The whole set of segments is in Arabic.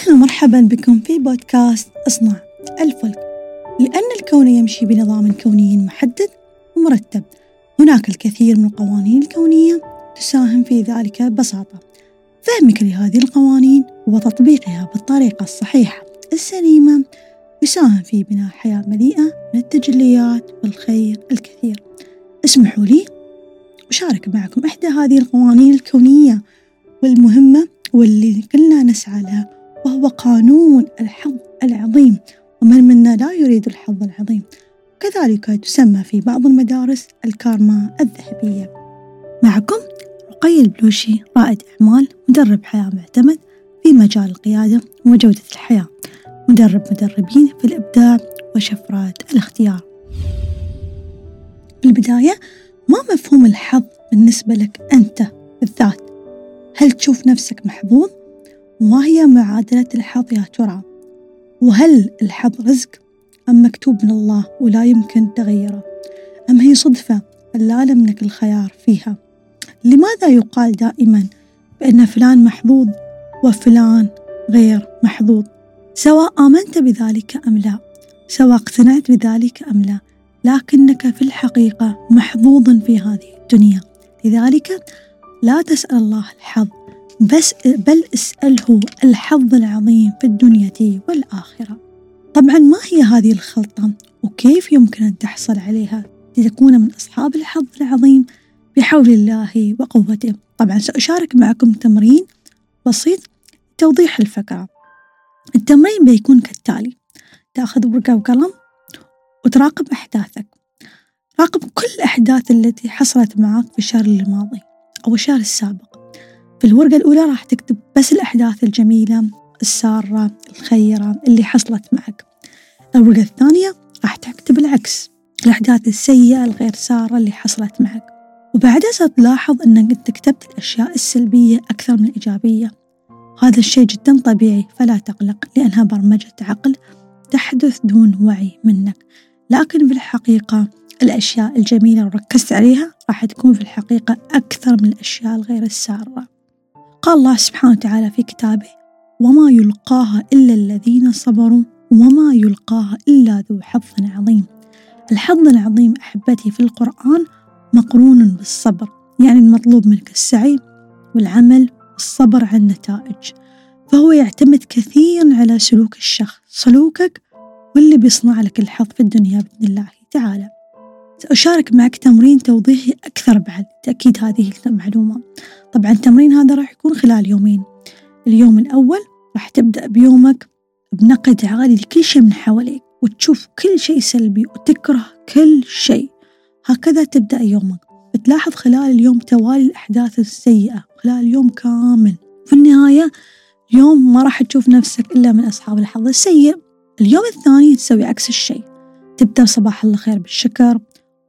أهلا ومرحبا بكم في بودكاست أصنع الفلك. لأن الكون يمشي بنظام كوني محدد ومرتب هناك الكثير من القوانين الكونية تساهم في ذلك ببساطة. فهمك لهذه القوانين وتطبيقها بالطريقة الصحيحة السليمة يساهم في بناء حياة مليئة من التجليات والخير الكثير. اسمحوا لي أشارك معكم إحدى هذه القوانين الكونية والمهمة واللي كلنا نسعى لها. وهو قانون الحظ العظيم ومن منا لا يريد الحظ العظيم؟ كذلك تسمى في بعض المدارس الكارما الذهبية. معكم رقي البلوشي رائد أعمال مدرب حياة معتمد في مجال القيادة وجودة الحياة. مدرب مدربين في الإبداع وشفرات الاختيار. في البداية ما مفهوم الحظ بالنسبة لك أنت بالذات هل تشوف نفسك محظوظ؟ وما هي معادلة الحظ يا ترى؟ وهل الحظ رزق أم مكتوب من الله ولا يمكن تغيره؟ أم هي صدفة لا لك الخيار فيها؟ لماذا يقال دائما بأن فلان محظوظ وفلان غير محظوظ؟ سواء آمنت بذلك أم لا، سواء اقتنعت بذلك أم لا، لكنك في الحقيقة محظوظ في هذه الدنيا، لذلك لا تسأل الله الحظ بس بل اسأله الحظ العظيم في الدنيا والآخرة. طبعا ما هي هذه الخلطة وكيف يمكن أن تحصل عليها لتكون من أصحاب الحظ العظيم؟ بحول الله وقوته. طبعا سأشارك معكم تمرين بسيط توضيح الفكرة. التمرين بيكون كالتالي. تأخذ ورقة وقلم وتراقب أحداثك. راقب كل الأحداث التي حصلت معك في الشهر الماضي أو الشهر السابق. في الورقة الأولى راح تكتب بس الأحداث الجميلة السارة الخيرة اللي حصلت معك. الورقة الثانية راح تكتب العكس الأحداث السيئة الغير سارة اللي حصلت معك. وبعدها ستلاحظ أنك كتبت الأشياء السلبية أكثر من الإيجابية. هذا الشيء جدا طبيعي فلا تقلق لأنها برمجة عقل تحدث دون وعي منك. لكن في الحقيقة الأشياء الجميلة لو ركزت عليها راح تكون في الحقيقة أكثر من الأشياء الغير السارة. قال الله سبحانه وتعالى في كتابه وما يلقاها إلا الذين صبروا وما يلقاها إلا ذو حظ عظيم. الحظ العظيم أحبتي في القرآن مقرون بالصبر يعني المطلوب منك السعي والعمل والصبر على النتائج. فهو يعتمد كثيرا على سلوك الشخص سلوكك واللي بيصنع لك الحظ في الدنيا بإذن الله تعالى. سأشارك معك تمرين توضيحي أكثر بعد تأكيد هذه المعلومة. طبعا التمرين هذا راح يكون خلال يومين. اليوم الأول راح تبدأ بيومك بنقد عالي لكل شيء من حواليك وتشوف كل شيء سلبي وتكره كل شيء. هكذا تبدأ يومك. بتلاحظ خلال اليوم توالي الأحداث السيئة خلال اليوم كامل. في النهاية يوم ما راح تشوف نفسك إلا من أصحاب الحظ السيء. اليوم الثاني تسوي عكس الشيء. تبدأ صباح الخير بالشكر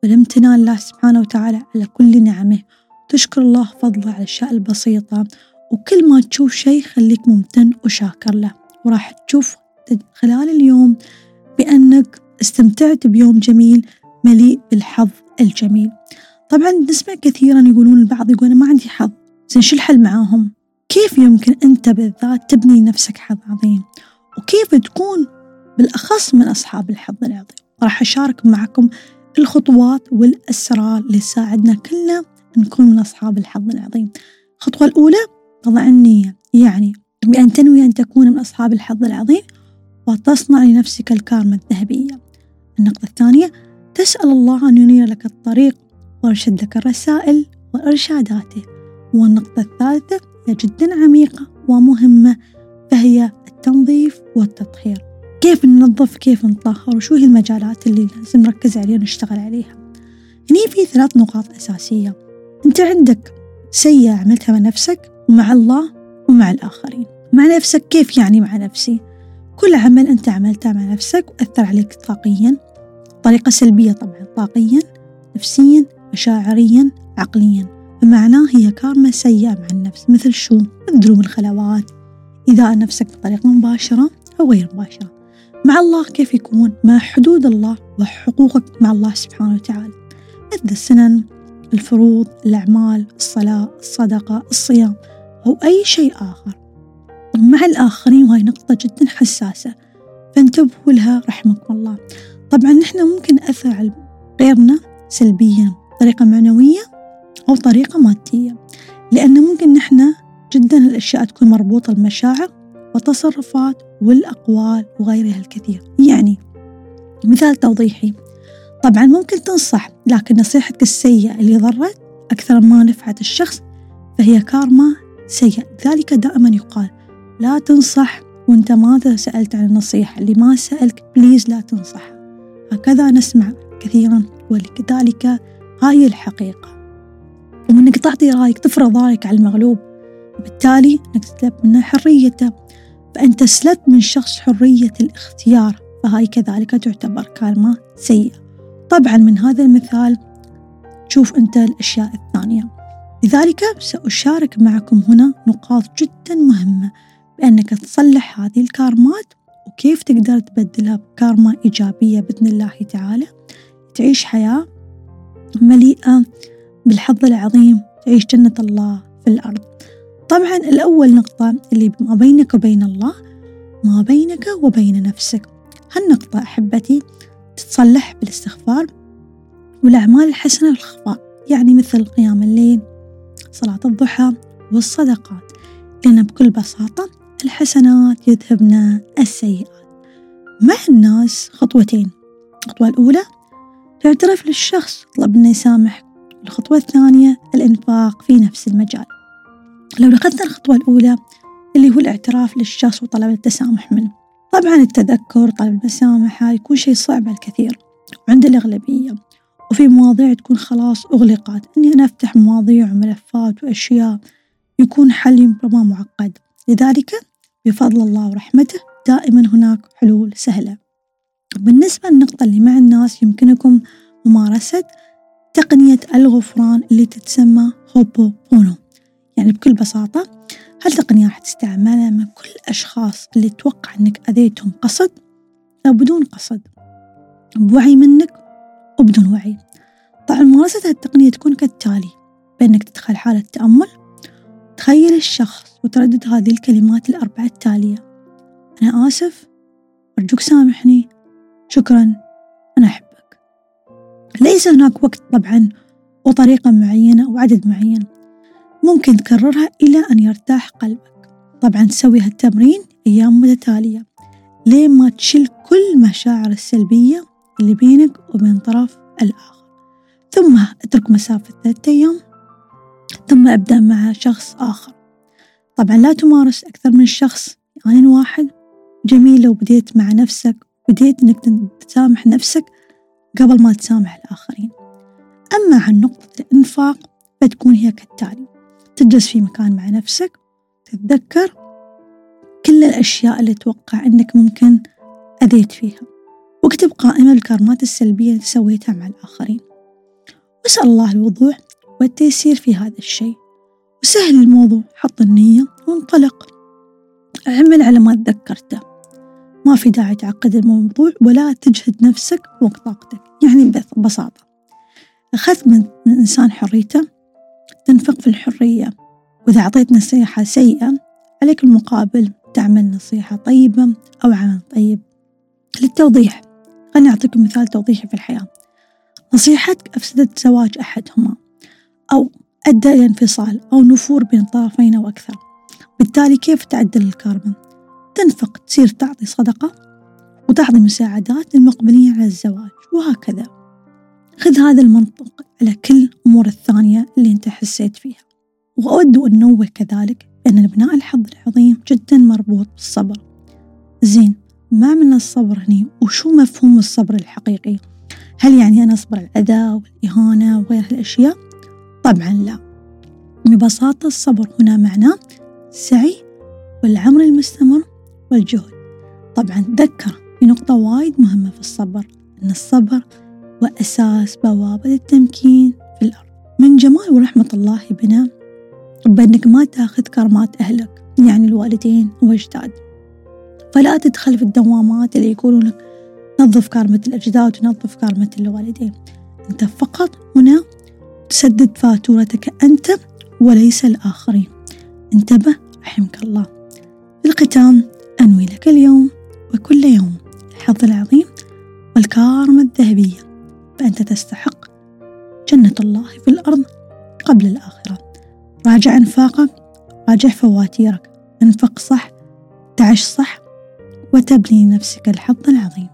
والامتنان لله سبحانه وتعالى على كل نعمه. تشكر الله فضله على الأشياء البسيطة وكل ما تشوف شيء خليك ممتن وشاكر له. وراح تشوف خلال اليوم بأنك استمتعت بيوم جميل مليء بالحظ الجميل. طبعا نسمع كثيرا يقولون البعض يقول ما عندي حظ. زين شو الحل معاهم؟ كيف يمكن أنت بالذات تبني نفسك حظ عظيم؟ وكيف تكون بالأخص من أصحاب الحظ العظيم؟ راح أشارك معكم الخطوات والأسرار اللي تساعدنا كلنا نكون من أصحاب الحظ العظيم. الخطوة الأولى وضع النية يعني بأن تنوي أن تكون من أصحاب الحظ العظيم وتصنع لنفسك الكارما الذهبية. النقطة الثانية تسأل الله أن ينير لك الطريق ويرشد لك الرسائل وإرشاداته. والنقطة الثالثة هي جدا عميقة ومهمة فهي التنظيف والتطهير. كيف ننظف؟ كيف نطهر؟ وشو هي المجالات اللي لازم نركز عليها ونشتغل عليها؟ هني في ثلاث نقاط أساسية. أنت عندك سيئة عملتها مع نفسك ومع الله ومع الآخرين. مع نفسك كيف يعني مع نفسي؟ كل عمل أنت عملته مع نفسك وأثر عليك طاقيا طريقة سلبية طبعا طاقيا نفسيا مشاعريا عقليا. بمعناه هي كارما سيئة مع النفس مثل شو؟ الذنوب الخلوات. إيذاء نفسك بطريقة مباشرة أو غير مباشرة. مع الله كيف يكون؟ مع حدود الله وحقوقك مع الله سبحانه وتعالى. مثل السنن. الفروض الأعمال الصلاة الصدقة الصيام. أو أي شيء آخر. مع الآخرين وهي نقطة جدا حساسة. فانتبهوا لها رحمكم الله. طبعا نحن ممكن نأثر على غيرنا سلبيا طريقة معنوية أو طريقة مادية. لأن ممكن نحن جدا الأشياء تكون مربوطة المشاعر والتصرفات والأقوال وغيرها الكثير. يعني مثال توضيحي. طبعا ممكن تنصح لكن نصيحتك السيئة اللي ضرت أكثر ما نفعت الشخص فهي كارما سيئة. لذلك دائما يقال. لا تنصح وأنت ما سألت عن النصيحة. اللي ما سألك بليز لا تنصح. هكذا نسمع كثيرا ولذلك هاي الحقيقة. وإنك تعطي رأيك تفرض رأيك على المغلوب. وبالتالي إنك تسلب منه حريته. فأنت سلبت من شخص حرية الاختيار فهاي كذلك تعتبر كلمة سيئة. طبعا من هذا المثال شوف أنت الأشياء الثانية. لذلك سأشارك معكم هنا نقاط جدا مهمة بأنك تصلح هذه الكارمات وكيف تقدر تبدلها بكارما إيجابية بإذن الله تعالى. تعيش حياة مليئة بالحظ العظيم تعيش جنة الله في الأرض. طبعا الأول نقطة اللي ما بينك وبين الله ما بينك وبين نفسك. هالنقطة أحبتي تتصلح بالاستغفار والأعمال الحسنة والخفاء يعني مثل قيام الليل صلاة الضحى والصدقات. لأن بكل بساطة الحسنات يذهبن السيئات. مع الناس خطوتين. الخطوة الأولى تعترف للشخص طلب إنه يسامح. الخطوة الثانية الإنفاق في نفس المجال. لو أخذنا الخطوة الأولى اللي هو الاعتراف للشخص وطلب التسامح منه. طبعا التذكر طلب المسامحة يكون شيء صعب على الكثير. وعند الأغلبية. وفي مواضيع تكون خلاص أغلقت. إني أنا أفتح مواضيع وملفات وأشياء يكون حل ربما معقد. لذلك بفضل الله ورحمته دائما هناك حلول سهلة. بالنسبة للنقطة اللي مع الناس يمكنكم ممارسة تقنية الغفران اللي تتسمى هوبو بونو يعني بكل بساطة هالتقنية راح تستعملها مع كل الأشخاص اللي تتوقع أنك أذيتهم قصد؟ أو بدون قصد. بوعي منك وبدون وعي. طبعا ممارسة هالتقنية تكون كالتالي بأنك تدخل حالة تأمل تخيل الشخص وتردد هذه الكلمات الأربعة التالية أنا آسف أرجوك سامحني شكرا أنا أحبك. ليس هناك وقت طبعا وطريقة معينة وعدد معين. ممكن تكررها إلى أن يرتاح قلبك. طبعا تسوي هالتمرين أيام متتالية لين ما تشيل كل المشاعر السلبية اللي بينك وبين طرف الآخر. ثم اترك مسافة ثلاثة أيام ثم أبدأ مع شخص آخر. طبعا لا تمارس أكثر من شخص يعني واحد. جميل لو بديت مع نفسك بديت إنك تسامح نفسك قبل ما تسامح الآخرين. أما عن نقطة الإنفاق بتكون هي كالتالي. تجلس في مكان مع نفسك تتذكر كل الأشياء اللي تتوقع أنك ممكن أذيت فيها. واكتب قائمة بالكارمات السلبية اللي سويتها مع الآخرين. واسأل الله الوضوح والتيسير في هذا الشيء. وسهل الموضوع حط النية وانطلق. اعمل على ما تذكرته. ما في داعي تعقد الموضوع ولا تجهد نفسك وقت طاقتك يعني ببساطة. أخذت من إنسان حريته تنفق في الحرية. وإذا أعطيت نصيحة سيئة عليك المقابل تعمل نصيحة طيبة أو عمل طيب. للتوضيح خليني أعطيكم مثال توضيحي في الحياة. نصيحتك أفسدت زواج أحدهما أو أدى إلى انفصال أو نفور بين الطرفين أو أكثر. بالتالي كيف تعدل الكارما؟ تنفق تصير تعطي صدقة وتعطي مساعدات للمقبلين على الزواج وهكذا. خذ هذا المنطق على كل الأمور الثانية اللي أنت حسيت فيها. وأود أن أنوه كذلك أن بناء الحظ العظيم جدا مربوط بالصبر. زين ما من الصبر هني؟ وشو مفهوم الصبر الحقيقي؟ هل يعني أنا أصبر الأذى والإهانة وغير الأشياء طبعا لا. ببساطة الصبر هنا معناه سعي والعمل المستمر والجهد. طبعا تذكر في نقطة وايد مهمة في الصبر أن الصبر وأساس بوابة التمكين في الأرض. من جمال ورحمة الله بنا بأنك ما تأخذ كرمات أهلك يعني الوالدين والأجداد فلا تدخل في الدوامات اللي يقولون لك نظف كرمة الأجداد ونظف كرمة الوالدين. أنت فقط هنا تسدد فاتورتك أنت وليس الآخرين. انتبه رحمك الله. في الختام أنوي لك اليوم وكل يوم الحظ العظيم والكارما الذهبية فأنت تستحق جنة الله في الأرض قبل الآخرة. راجع أنفاقك راجع فواتيرك. انفق صح تعش صح وتبني لنفسك الحظ العظيم.